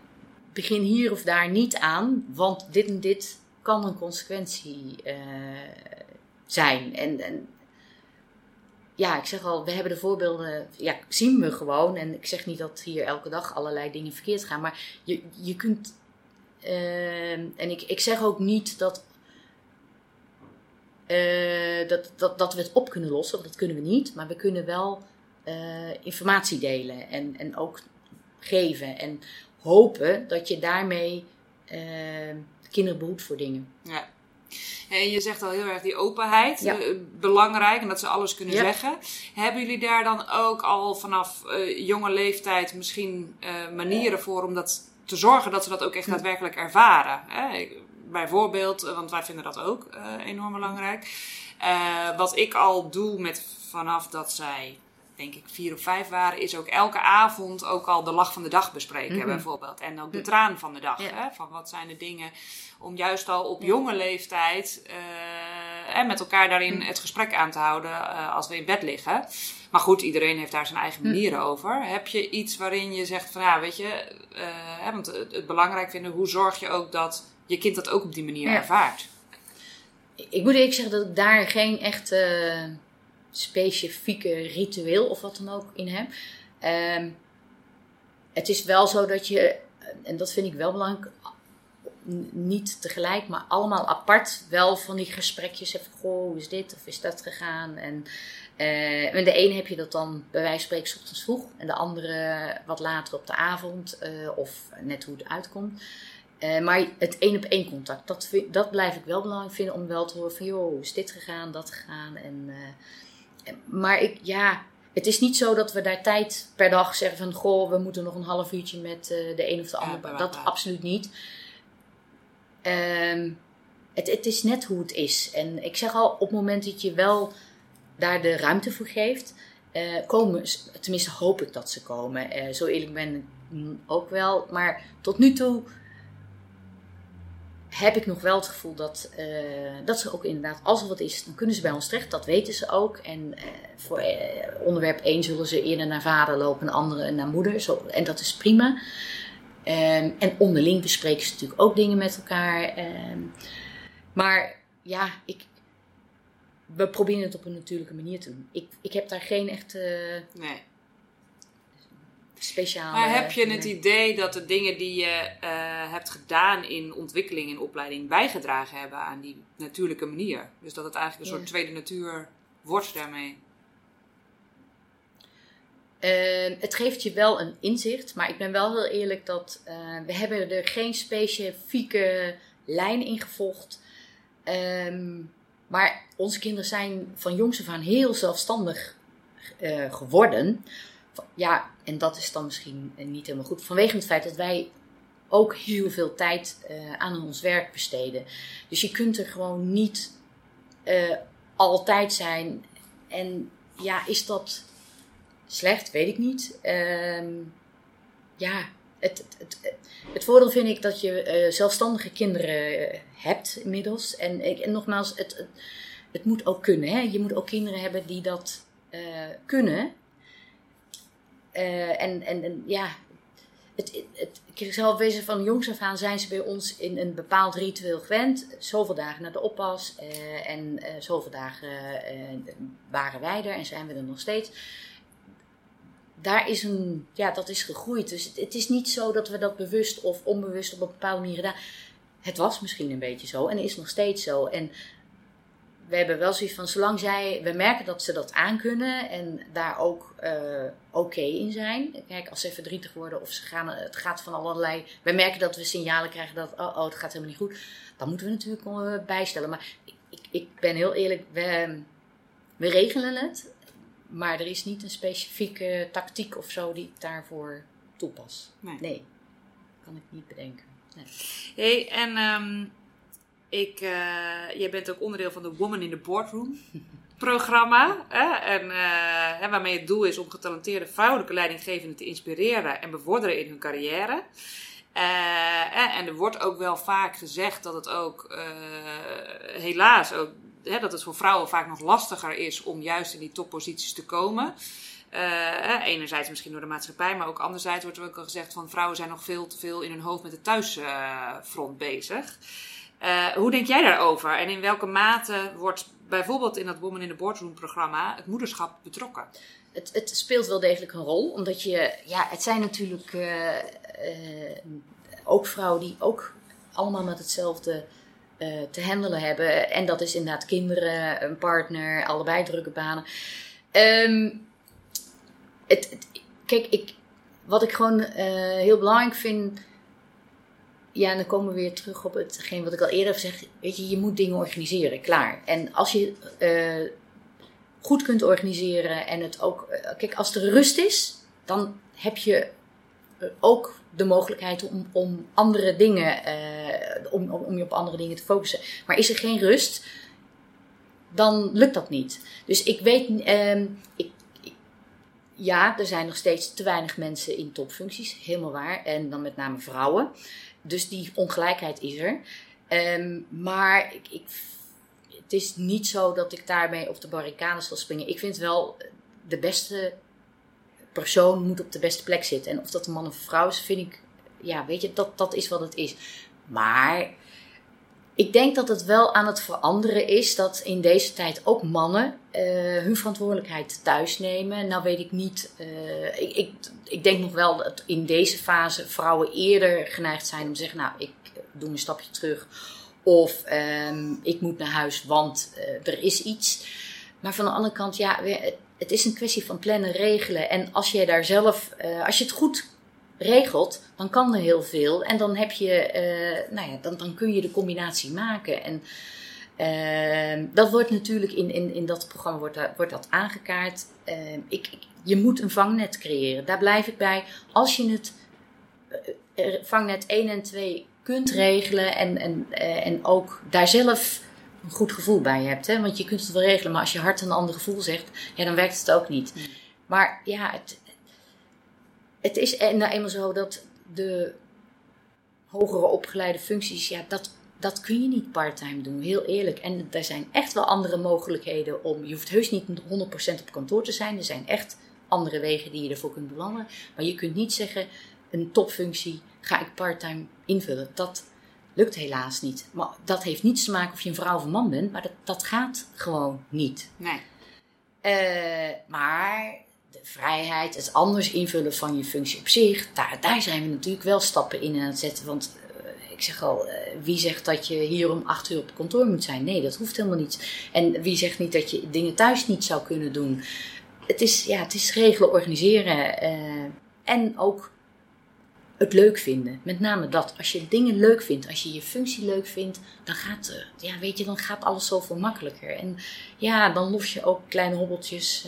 begin hier of daar niet aan, want dit en dit kan een consequentie zijn. En, en, ja, ik zeg al, we hebben de voorbeelden, ja, zien we gewoon. En ik zeg niet dat hier elke dag allerlei dingen verkeerd gaan, maar je, je kunt. Uh, en ik, ik zeg ook niet dat, uh, dat, dat, dat we het op kunnen lossen, want dat kunnen we niet. Maar we kunnen wel informatie delen en, en ook geven. En hopen dat je daarmee uh, kinderen behoedt voor dingen. Ja. En je zegt al heel erg die openheid, ja. uh, belangrijk en dat ze alles kunnen ja. zeggen. Hebben jullie daar dan ook al vanaf uh, jonge leeftijd misschien manieren voor om dat te zorgen dat ze dat ook echt daadwerkelijk ervaren? Hè? Bijvoorbeeld, want wij vinden dat ook enorm belangrijk. wat ik al doe met vanaf dat zij denk ik vier of vijf waren, is ook elke avond ook al de lach van de dag bespreken, mm-hmm. bijvoorbeeld. En ook de traan van de dag. Ja. Hè? Van wat zijn de dingen om juist al op jonge leeftijd uh, met elkaar daarin het gesprek aan te houden uh, als we in bed liggen. Maar goed, iedereen heeft daar zijn eigen manieren over. Heb je iets waarin je zegt van ja, weet je, uh, want het, het, belangrijk vinden, hoe zorg je ook dat je kind dat ook op die manier ja. ervaart? Ik moet eerlijk zeggen dat ik daar geen echte specifieke ritueel of wat dan ook in heb. Um, het is wel zo dat je, en dat vind ik wel belangrijk, niet tegelijk, maar allemaal apart wel van die gesprekjes hebt. Goh, hoe is dit of is dat gegaan? En met de ene heb je dat dan bij wijze van spreken ochtends vroeg. En de andere wat later op de avond. Uh, of net hoe het uitkomt. Uh, maar het één op één contact, dat, dat blijf ik wel belangrijk vinden om wel te horen van... joh, hoe is dit gegaan, dat gegaan? En maar ik, ja, het is niet zo dat we daar tijd per dag zeggen van... Goh, we moeten nog een half uurtje met uh, de een of de ander. Ja, dat absoluut niet. Um, het, het is net hoe het is. En ik zeg al, op het moment dat je wel daar de ruimte voor geeft... Uh, komen, tenminste hoop ik dat ze komen. Uh, zo eerlijk ben ik ook wel. Maar tot nu toe heb ik nog wel het gevoel dat, uh, dat ze ook inderdaad, als er wat is, dan kunnen ze bij ons terecht. Dat weten ze ook. En uh, voor uh, onderwerp 1 zullen ze eerder naar vader lopen, en andere naar moeder. Zo, en dat is prima. Um, en onderling bespreken ze natuurlijk ook dingen met elkaar. Um, maar ja, ik, we proberen het op een natuurlijke manier te doen. Ik, ik heb daar geen echte. Nee speciaal. Maar heb je het idee dat de dingen die je uh, hebt gedaan in ontwikkeling en opleiding bijgedragen hebben aan die natuurlijke manier? Dus dat het eigenlijk een ja. soort tweede natuur wordt daarmee? Uh, het geeft je wel een inzicht, maar ik ben wel heel eerlijk dat uh, we hebben er geen specifieke lijn in gevolgd. Um, maar onze kinderen zijn van jongs af aan heel zelfstandig uh, geworden ja, en dat is dan misschien niet helemaal goed. Vanwege het feit dat wij ook heel veel tijd uh, aan ons werk besteden. Dus je kunt er gewoon niet uh, altijd zijn. En ja, is dat slecht? Weet ik niet. Ehm, ja, het, het, het, het, voordeel vind ik dat je zelfstandige kinderen hebt inmiddels. En, en nogmaals, het, het, moet ook kunnen. Hè? Je moet ook kinderen hebben die dat kunnen. Uh, en, en, ja, het, het, ik zal wezen van jongs af aan zijn ze bij ons in een bepaald ritueel gewend. Zoveel dagen naar de oppas uh, en uh, zoveel dagen waren wij er en zijn we er nog steeds. Daar is een, ja, dat is gegroeid. Dus het, het, is niet zo dat we dat bewust of onbewust op een bepaalde manier gedaan. Het was misschien een beetje zo en is nog steeds zo. En we hebben wel zoiets van, zolang zij, we merken dat ze dat aankunnen en daar ook uh, oké okay in zijn. Kijk, als ze verdrietig worden of ze gaan, het gaat van allerlei, we merken dat we signalen krijgen dat, oh, oh het gaat helemaal niet goed. Dan moeten we natuurlijk uh, bijstellen. Maar ik, ik, ik, ben heel eerlijk, we, we regelen het. Maar er is niet een specifieke tactiek of zo die ik daarvoor toepas. Nee. nee kan ik niet bedenken. Nee. Hey, en um, ik, uh, jij bent ook onderdeel van de Woman in the Boardroom programma. Hè? En, uh, waarmee het doel is om getalenteerde vrouwelijke leidinggevenden te inspireren en bevorderen in hun carrière. Uh, en er wordt ook wel vaak gezegd dat het ook, helaas, hè, dat het voor vrouwen vaak nog lastiger is om juist in die topposities te komen. Uh, enerzijds misschien door de maatschappij, maar ook anderzijds wordt er ook al gezegd van vrouwen zijn nog veel te veel in hun hoofd met het thuisfront bezig. Uh, hoe denk jij daarover? En in welke mate wordt bijvoorbeeld in dat Woman in the Boardroom programma het moederschap betrokken? Het, het speelt wel degelijk een rol, omdat je, ja, het zijn natuurlijk uh, uh, ook vrouwen die ook allemaal met hetzelfde te handelen hebben. En dat is inderdaad kinderen, een partner, allebei drukke banen. Het, het, kijk, ik, wat ik gewoon heel belangrijk vind ja, en dan komen we weer terug op hetgeen wat ik al eerder heb gezegd. Weet je, je moet dingen organiseren, klaar. En als je uh, goed kunt organiseren en het ook. Uh, kijk, als er rust is, dan heb je uh, ook de mogelijkheid om, om andere dingen. om, om je op andere dingen te focussen. Maar is er geen rust, dan lukt dat niet. Dus ik weet. Ehm, ik, ja, er zijn nog steeds te weinig mensen in topfuncties, helemaal waar. En dan met name vrouwen. Dus die ongelijkheid is er. Um, maar ik, ik, het is niet zo dat ik daarmee op de barricades zal springen. Ik vind wel, de beste persoon moet op de beste plek zitten. En of dat een man of een vrouw is, vind ik, ja, weet je, dat, dat is wat het is. Maar ik denk dat het wel aan het veranderen is dat in deze tijd ook mannen uh, hun verantwoordelijkheid thuis nemen. Nou weet ik niet, uh, ik, ik, ik, denk nog wel dat in deze fase vrouwen eerder geneigd zijn om te zeggen, nou ik doe een stapje terug. Of um, ik moet naar huis, want er is iets. Maar van de andere kant, ja, het is een kwestie van plannen, regelen. En als je daar zelf, als je het goed regelt, dan kan er heel veel. En dan heb je, uh, nou ja, dan, dan kun je de combinatie maken. En uh, dat wordt natuurlijk in, in, in dat programma wordt, dat, wordt dat aangekaart. Uh, ik, ik, je moet een vangnet creëren. Daar blijf ik bij. Als je het uh, vangnet 1 en 2 kunt regelen en, en, en ook daar zelf een goed gevoel bij hebt. Hè? Want je kunt het wel regelen, maar als je hart een ander gevoel zegt, ja, dan werkt het ook niet. Maar ja, het, het is nou eenmaal zo dat de hogere opgeleide functies, ja, dat, dat kun je niet parttime doen, heel eerlijk. En er zijn echt wel andere mogelijkheden om, je hoeft heus niet 100% op kantoor te zijn. Er zijn echt andere wegen die je ervoor kunt belanden. Maar je kunt niet zeggen, een topfunctie ga ik parttime invullen. Dat lukt helaas niet. Maar dat heeft niets te maken of je een vrouw of een man bent, maar dat, dat gaat gewoon niet. Nee. Uh, maar vrijheid, het anders invullen van je functie op zich, daar, daar zijn we natuurlijk wel stappen in aan het zetten. Want uh, ik zeg al, uh, wie zegt dat je hier om acht uur op kantoor moet zijn? Nee, dat hoeft helemaal niet. En wie zegt niet dat je dingen thuis niet zou kunnen doen? Het is, ja, het is regelen, organiseren uh, en ook het leuk vinden. Met name dat. Als je dingen leuk vindt, als je je functie leuk vindt, dan gaat, ja, weet je, dan gaat alles zoveel makkelijker. En ja, dan los je ook kleine hobbeltjes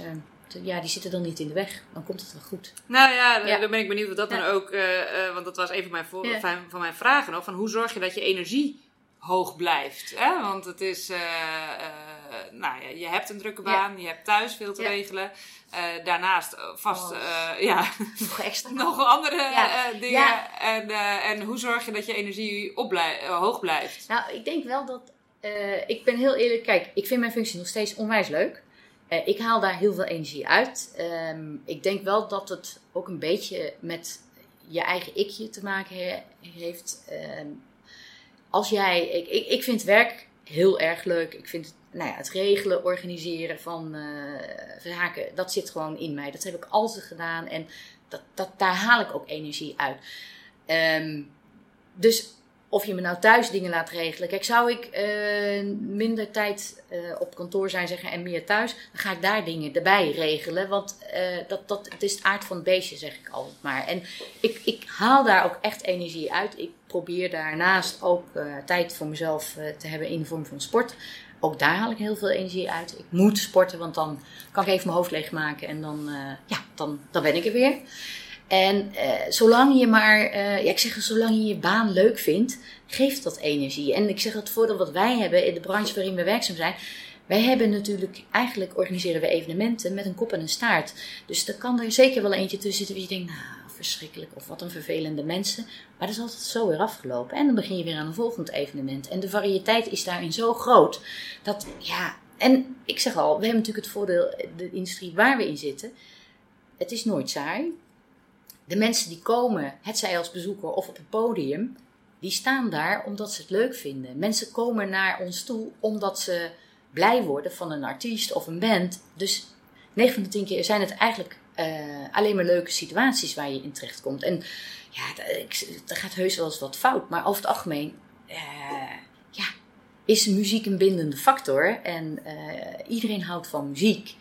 ja, die zitten dan niet in de weg. Dan komt het wel goed. Nou ja, dan ben ik benieuwd of dat dan ook... Uh, uh, want dat was een van mijn, voor, van, van mijn vragen nog. Van hoe zorg je dat je energie hoog blijft. Hè? Want het is, uh, nou ja, je hebt een drukke baan, je hebt thuis veel te regelen. Daarnaast vast, oh. ja, nog extra. nog andere dingen. En, en hoe zorg je dat je energie hoog blijft? Nou, ik denk wel dat, ik ben heel eerlijk, kijk, ik vind mijn functie nog steeds onwijs leuk. Ik haal daar heel veel energie uit. Um, ik denk wel dat het ook een beetje met je eigen ikje te maken he heeft. Uh, als jij, ik, ik, ik vind werk heel erg leuk. Ik vind nou ja, het regelen, organiseren van uh, dat zit gewoon in mij. Dat heb ik altijd gedaan en dat, dat, daar haal ik ook energie uit. Um, dus of je me nou thuis dingen laat regelen. Kijk, zou ik uh, minder tijd uh, op kantoor zijn zeggen en meer thuis, dan ga ik daar dingen erbij regelen. Want uh, dat, dat, het is het aard van het beestje, zeg ik altijd maar. En ik, ik haal daar ook echt energie uit. Ik probeer daarnaast ook tijd voor mezelf te hebben in de vorm van sport. Ook daar haal ik heel veel energie uit. Ik moet sporten, want dan kan ik even mijn hoofd leegmaken en dan, ja, dan, dan ben ik er weer. En uh, zolang je maar, uh, ja, ik zeg zolang je je baan leuk vindt, geeft dat energie. En ik zeg het voordeel wat wij hebben in de branche waarin we werkzaam zijn. Wij hebben natuurlijk, eigenlijk organiseren we evenementen met een kop en een staart. Dus er kan er zeker wel eentje tussen zitten wie je denkt, nou, verschrikkelijk of wat een vervelende mensen. Maar dat is altijd zo weer afgelopen. En dan begin je weer aan een volgend evenement. En de variëteit is daarin zo groot dat, ja, en ik zeg al, we hebben natuurlijk het voordeel, de industrie waar we in zitten, het is nooit saai de mensen die komen, het zij als bezoeker of op het podium, die staan daar omdat ze het leuk vinden. Mensen komen naar ons toe omdat ze blij worden van een artiest of een band. Dus 9 van de 10 keer zijn het eigenlijk uh, alleen maar leuke situaties waar je in terecht komt. En ja, er gaat heus wel eens wat fout, maar over het algemeen uh, ja, is muziek een bindende factor. En uh, iedereen houdt van muziek.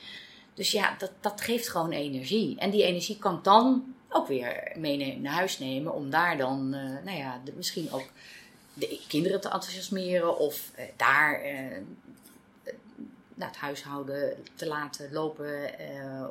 Dus ja, dat, dat geeft gewoon energie. En die energie kan dan ook weer mee naar huis nemen. Om daar dan, uh, nou ja, de, misschien ook de kinderen te enthousiasmeren. Of uh, daar uh, nou, het huishouden te laten lopen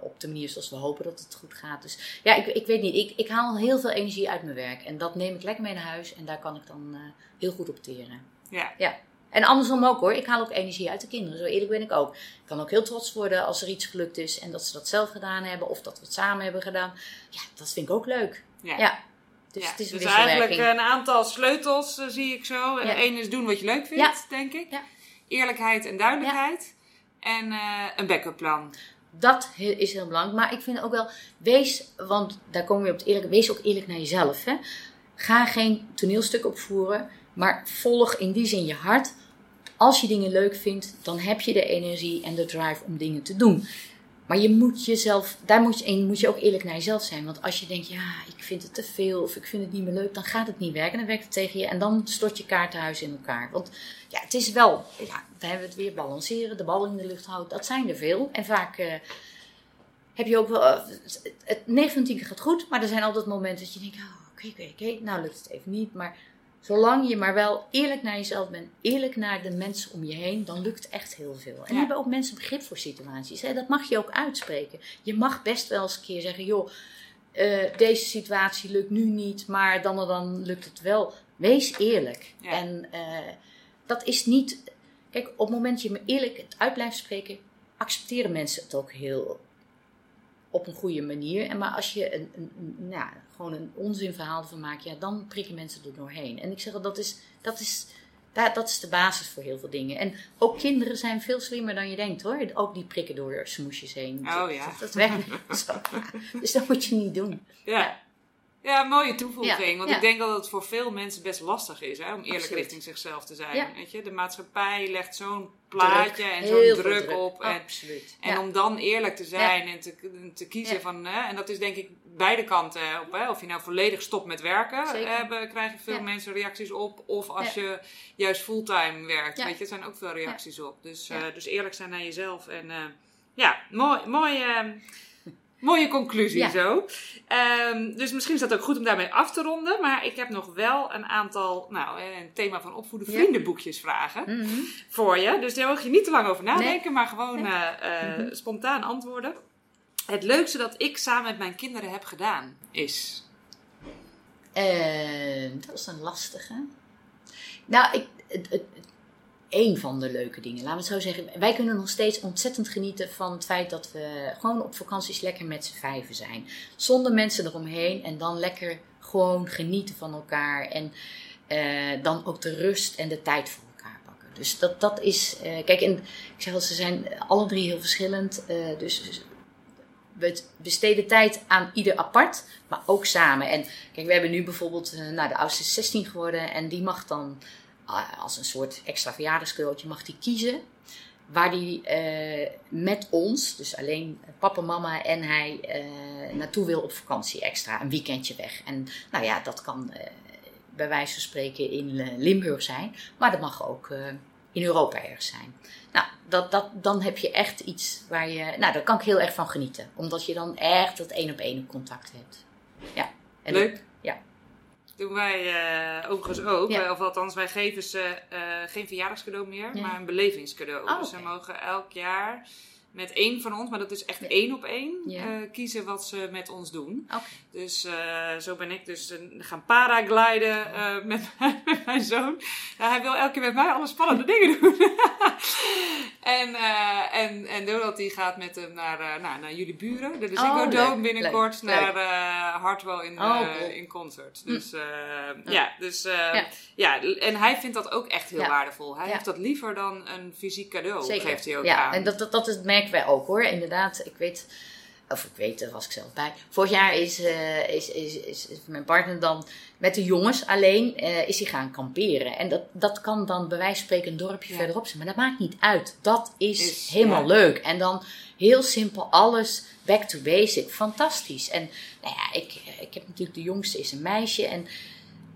op de manier zoals we hopen dat het goed gaat. Dus ja, ik, ik weet niet. Ik, ik haal heel veel energie uit mijn werk. En dat neem ik lekker mee naar huis. En daar kan ik dan heel goed op teren. Ja. ja. En andersom ook hoor. Ik haal ook energie uit de kinderen. Zo eerlijk ben ik ook. Ik kan ook heel trots worden als er iets gelukt is en dat ze dat zelf gedaan hebben of dat we het samen hebben gedaan. Ja, dat vind ik ook leuk. Ja. ja. Dus, het is dus eigenlijk een aantal sleutels uh, zie ik zo. Ja. Eén is doen wat je leuk vindt, denk ik. Eerlijkheid en duidelijkheid. En uh, een backup plan. Dat is heel belangrijk. Maar ik vind ook wel, wees, want daar komen we op het eerlijke, wees ook eerlijk naar jezelf. Hè? Ga geen toneelstuk opvoeren, maar volg in die zin je hart als je dingen leuk vindt, dan heb je de energie en de drive om dingen te doen. Maar je moet jezelf, daar moet je, moet je ook eerlijk naar jezelf zijn. Want als je denkt, ja, ik vind het te veel of ik vind het niet meer leuk, dan gaat het niet werken. Dan werkt het tegen je en dan stort je kaartenhuis in elkaar. Want ja, het is wel, ja, dan hebben we het weer balanceren, de bal in de lucht houden. Dat zijn er veel. En vaak uh, heb je ook wel, uh, het 9 van 10 keer gaat goed, maar er zijn altijd momenten dat je denkt, oh, oké, oké, oké, nou lukt het even niet. Maar Zolang je maar wel eerlijk naar jezelf bent, eerlijk naar de mensen om je heen, dan lukt echt heel veel. En ja. hebben ook mensen begrip voor situaties. Hè? Dat mag je ook uitspreken. Je mag best wel eens een keer zeggen: joh, uh, deze situatie lukt nu niet, maar dan en dan lukt het wel. Wees eerlijk. En uh, dat is niet. Kijk, op het moment dat je me eerlijk het uit blijft spreken, accepteren mensen het ook heel op een goede manier. En maar als je een, een, een nou, gewoon een onzinverhaal van maakt, ja, dan prikken mensen er doorheen. En ik zeg dat is, dat is, dat, dat is de basis voor heel veel dingen. En ook kinderen zijn veel slimmer dan je denkt hoor. Ook die prikken door smoesjes heen. Oh ja. Dat, dat werkt zo. Dus dat moet je niet doen. ja. Ja, mooie toevoeging. want ik denk dat het voor veel mensen best lastig is hè, om eerlijk richting zichzelf te zijn. Weet je? De maatschappij legt zo'n plaatje en zo'n druk, op. En, Absoluut. en om dan eerlijk te zijn en te, te kiezen van. Hè, en dat is denk ik beide kanten op. Hè, of je nou volledig stopt met werken, hebben, krijgen veel mensen reacties op. Of als je juist fulltime werkt. Weet je, er zijn ook veel reacties op. Dus, uh, dus eerlijk zijn naar jezelf. En uh, ja, mooi. mooi uh, Mooie conclusie zo. Um, dus misschien is dat ook goed om daarmee af te ronden. Maar ik heb nog wel een aantal, nou, een thema van opvoeden vriendenboekjes vragen mm -hmm. voor je. Dus daar mag je niet te lang over nadenken, maar gewoon nee. uh, uh, mm -hmm. spontaan antwoorden. Het leukste dat ik samen met mijn kinderen heb gedaan is? Uh, dat is een lastige. Nou, ik, het, een van de leuke dingen, laten we het zo zeggen. Wij kunnen nog steeds ontzettend genieten van het feit dat we gewoon op vakanties lekker met z'n vijven zijn. Zonder mensen eromheen en dan lekker gewoon genieten van elkaar. En eh, dan ook de rust en de tijd voor elkaar pakken. Dus dat, dat is. eh, kijk, en ik zeg al, ze zijn alle drie heel verschillend. eh, dus we besteden tijd aan ieder apart, maar ook samen. En kijk, we hebben nu bijvoorbeeld, eh, nou, de oudste is 16 geworden en die mag dan ah, als een soort extra verjaardagscadeautje mag die kiezen. Waar die eh, met ons, dus alleen papa, mama en hij, eh, naartoe wil op vakantie extra. Een weekendje weg. En nou ja, dat kan eh, bij wijze van spreken in eh, Limburg zijn. Maar dat mag ook eh, in Europa ergens zijn. Nou, dat, dat, dan heb je echt iets waar je... Nou, daar kan ik heel erg van genieten. Omdat je dan echt dat één op één contact hebt. Ja. En Leuk. Ja. Doen wij eh, overigens ook. Ja. Of althans, wij geven ze eh, geen verjaardagscadeau meer, Ja. maar een belevingscadeau. Oh, dus ze mogen elk jaar met één van ons, maar dat is echt Ja. één op één, Ja. eh, kiezen wat ze met ons doen. Dus eh, zo ben ik dus eh, gaan paragliden eh, met, met mijn zoon. Hij wil elke keer met mij alle spannende dingen doen. en, eh, en, en Donald die gaat met hem naar, eh, nou, naar jullie buren. De Oh, leuk, Dome binnenkort leuk, naar eh Hartwell in, Oh, cool. in concert. Hm. Dus ja, dus, Ja. ja. en hij vindt dat ook echt heel Ja. waardevol. Hij heeft dat liever dan een fysiek cadeau, geeft hij ook ja, aan. en dat, dat, dat is, merken wij ook hoor. Inderdaad, ik weet, of ik weet, daar was ik zelf bij. Vorig jaar is, eh, is, is, is, mijn partner dan met de jongens alleen eh, is hij gaan kamperen. En dat, dat kan dan bij wijze van spreken een dorpje Ja. verderop zijn. Maar dat maakt niet uit. Dat is, Is, helemaal ja. leuk. En dan heel simpel alles back to basic. Fantastisch. En nou ja, ik, ik heb natuurlijk de jongste is een meisje. En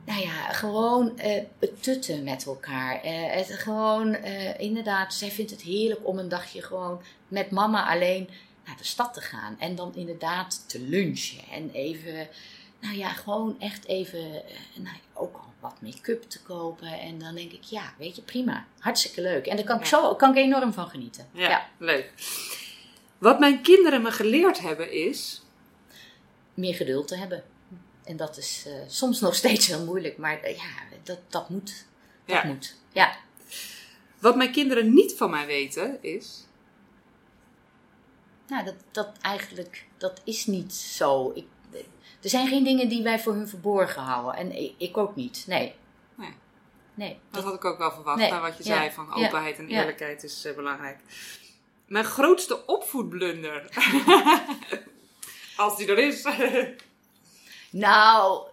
nou ja, gewoon eh, het tutten met elkaar. Eh, het, gewoon, eh, inderdaad, zij vindt het heerlijk om een dagje gewoon met mama alleen naar de stad te gaan. En dan inderdaad te lunchen. En even, nou ja, gewoon echt even, eh, nou, ook al wat make-up te kopen. En dan denk ik, ja, weet je, prima. Hartstikke leuk. En daar kan ik, zo, kan ik enorm van genieten. ja, leuk. Wat mijn kinderen me geleerd hebben is... Meer geduld te hebben. En dat is eh, soms nog steeds heel moeilijk. Maar eh, ja, dat, dat moet. Dat Ja. moet. Ja. Wat mijn kinderen niet van mij weten is... Nou, dat, dat eigenlijk, dat is niet zo. Ik, er zijn geen dingen die wij voor hun verborgen houden. En ik, ik ook niet. Nee. Nee. Nee. Dat had ik ook wel verwacht, Nee, wat je ja, zei, van ja, openheid en ja. eerlijkheid is eh, belangrijk. Mijn grootste opvoedblunder. Als die er is. Nou,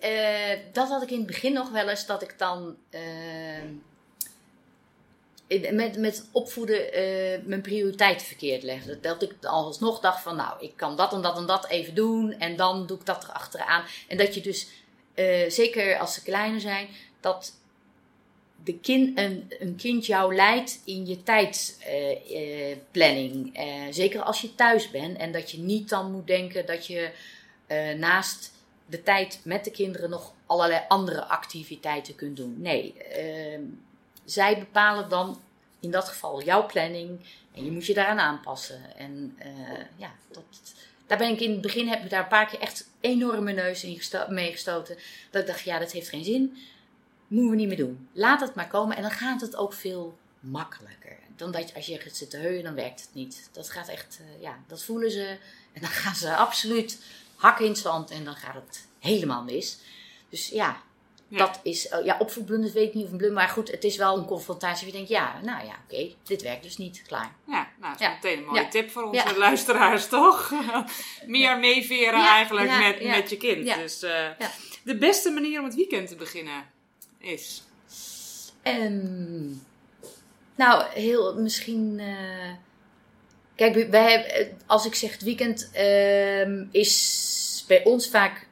eh, dat had ik in het begin nog wel eens. Dat ik dan eh, in- met, met opvoeden eh, mijn prioriteiten verkeerd legde. Dat ik alsnog dacht van nou, ik kan dat en dat en dat even doen. En dan doe ik dat erachteraan. En dat je dus, eh, zeker als ze kleiner zijn, dat de kind, een, een kind jou leidt in je tijdsplanning. Eh, zeker als je thuis bent. En dat je niet dan moet denken dat je naast de tijd met de kinderen nog allerlei andere activiteiten kunt doen. Nee, ehm, zij bepalen dan in dat geval jouw planning. En je moet je daaraan aanpassen. En eh, ja, dat, daar ben ik in het begin, heb ik daar een paar keer echt enorme neus in gesto- mee gestoten. Dat ik dacht, ja, dat heeft geen zin moeten we niet meer doen. Laat het maar komen en dan gaat het ook veel makkelijker. Dan dat je, als je gaat zitten heuien, dan werkt het niet. Dat gaat echt, eh, ja, dat voelen ze. En dan gaan ze absoluut hakken in het zand en dan gaat het helemaal mis. Dus ja, Ja. dat is, oh, ja, opvoedblunders weet ik niet of een blunder, maar goed, het is wel een confrontatie. Je denkt, ja, nou ja, oké, dit werkt dus niet, klaar. Ja, nou, dat is Ja. meteen een mooie Ja. tip voor onze luisteraars, toch? Meer meeveren eigenlijk met, met je kind. Dus eh, de beste manier om het weekend te beginnen is... Ehm, nou, heel misschien. eh, kijk, wij hebben, als ik zeg het weekend, ehm, is bij ons vaak.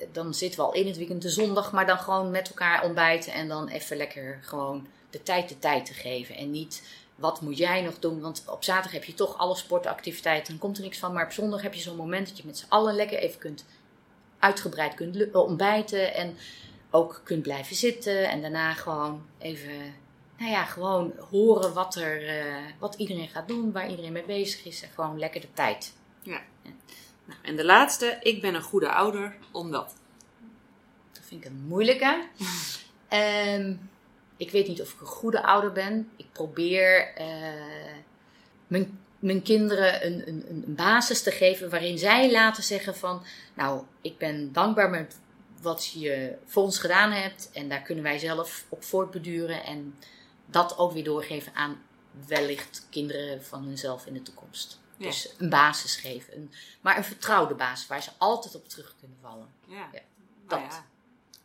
Eh, Dan zitten we al in het weekend, de zondag, maar dan gewoon met elkaar ontbijten en dan even lekker gewoon de tijd de tijd te geven. En niet wat moet jij nog doen, want op zaterdag heb je toch alle sportactiviteiten en komt er niks van. Maar op zondag heb je zo'n moment dat je met z'n allen lekker even kunt uitgebreid kunt lu- ontbijten en ook kunt blijven zitten en daarna gewoon even, nou ja, gewoon horen wat, er, eh, wat iedereen gaat doen, waar iedereen mee bezig is en gewoon lekker de tijd. Ja. Nou, en de laatste, ik ben een goede ouder, omdat... Dat vind ik een moeilijke. Ehm, ik weet niet of ik een goede ouder ben. Ik probeer eh, mijn, mijn kinderen een, een, een basis te geven waarin zij laten zeggen van, nou, ik ben dankbaar met wat je voor ons gedaan hebt en daar kunnen wij zelf op voortbeduren en dat ook weer doorgeven aan wellicht kinderen van hunzelf in de toekomst. Ja. Dus een basis geven, een, maar een vertrouwde basis waar ze altijd op terug kunnen vallen. Ja. Ja, Nou dat. ja,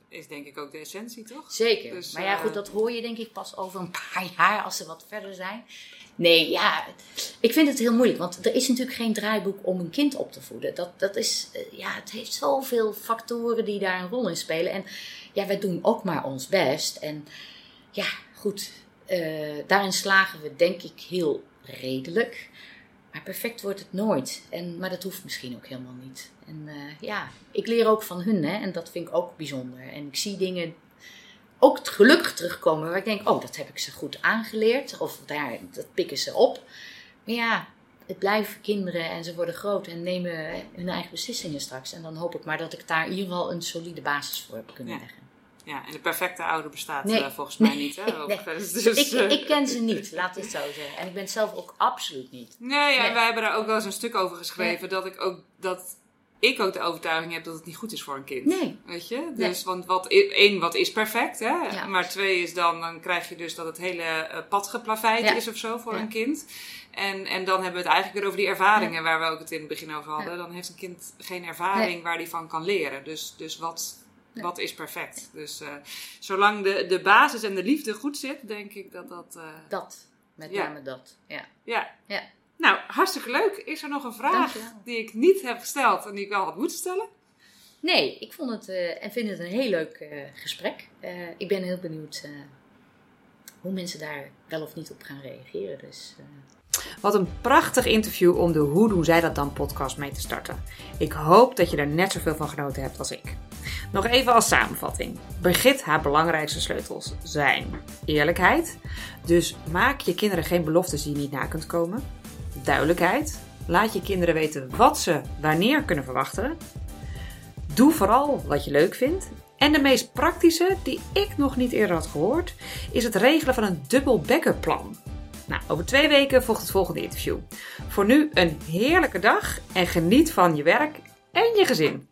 is denk ik ook de essentie, toch? Zeker. Dus, maar ja, eh, goed, dat hoor je denk ik pas over een paar jaar als ze wat verder zijn. Nee, ja, ik vind het heel moeilijk, want er is natuurlijk geen draaiboek om een kind op te voeden. Dat, dat is, eh, ja, het heeft zoveel factoren die daar een rol in spelen. En ja, wij doen ook maar ons best. En ja, goed, eh, daarin slagen we denk ik heel redelijk. Maar perfect wordt het nooit. En, maar dat hoeft misschien ook helemaal niet. En eh, ja, ik leer ook van hun, hè, en dat vind ik ook bijzonder. En ik zie dingen ook gelukkig terugkomen waar ik denk, oh, dat heb ik ze goed aangeleerd. Of daar, dat pikken ze op. Maar ja, het blijven kinderen en ze worden groot en nemen hun eigen beslissingen straks. En dan hoop ik maar dat ik daar in ieder geval een solide basis voor heb kunnen Ja. leggen. Ja, en de perfecte ouder bestaat Nee. eh, volgens mij niet. Hè, Nee. Dus, ik, eh, ik ken ze niet, laat het zo zeggen. En ik ben het zelf ook absoluut niet. Nee, ja, Nee. wij hebben daar ook wel eens een stuk over geschreven. Dat ik ook dat ik ook de overtuiging heb dat het niet goed is voor een kind. Nee. Weet je? Dus, want wat, één, wat is perfect, hè? Ja. Maar twee is dan, dan krijg je dus dat het hele eh, pad geplaveid Ja. is of zo voor Ja. een kind. En, en dan hebben we het eigenlijk weer over die ervaringen waar we ook het in het begin over hadden. Dan heeft een kind geen ervaring Nee. waar die van kan leren. Dus, dus wat. Wat is perfect? Dus eh, zolang de, de basis en de liefde goed zit, denk ik dat dat... eh, Dat, met name dat. Ja. ja. Ja. Nou, hartstikke leuk. Is er nog een vraag Dankjewel. die ik niet heb gesteld en die ik wel had moeten stellen? Nee, ik vond het eh, en vind het een heel leuk gesprek. Ik ben heel benieuwd hoe mensen daar wel of niet op gaan reageren. Dus, Wat een prachtig interview om de Hoe doen zij dat dan podcast mee te starten. Ik hoop dat je er net zoveel van genoten hebt als ik. Nog even als samenvatting. Begit haar belangrijkste sleutels zijn eerlijkheid. Dus maak je kinderen geen beloftes die je niet na kunt komen. Duidelijkheid. Laat je kinderen weten wat ze wanneer kunnen verwachten. Doe vooral wat je leuk vindt. En de meest praktische, die ik nog niet eerder had gehoord, is het regelen van een dubbel backup plan. Nou, over twee weken volgt het volgende interview. Voor nu een heerlijke dag en geniet van je werk en je gezin.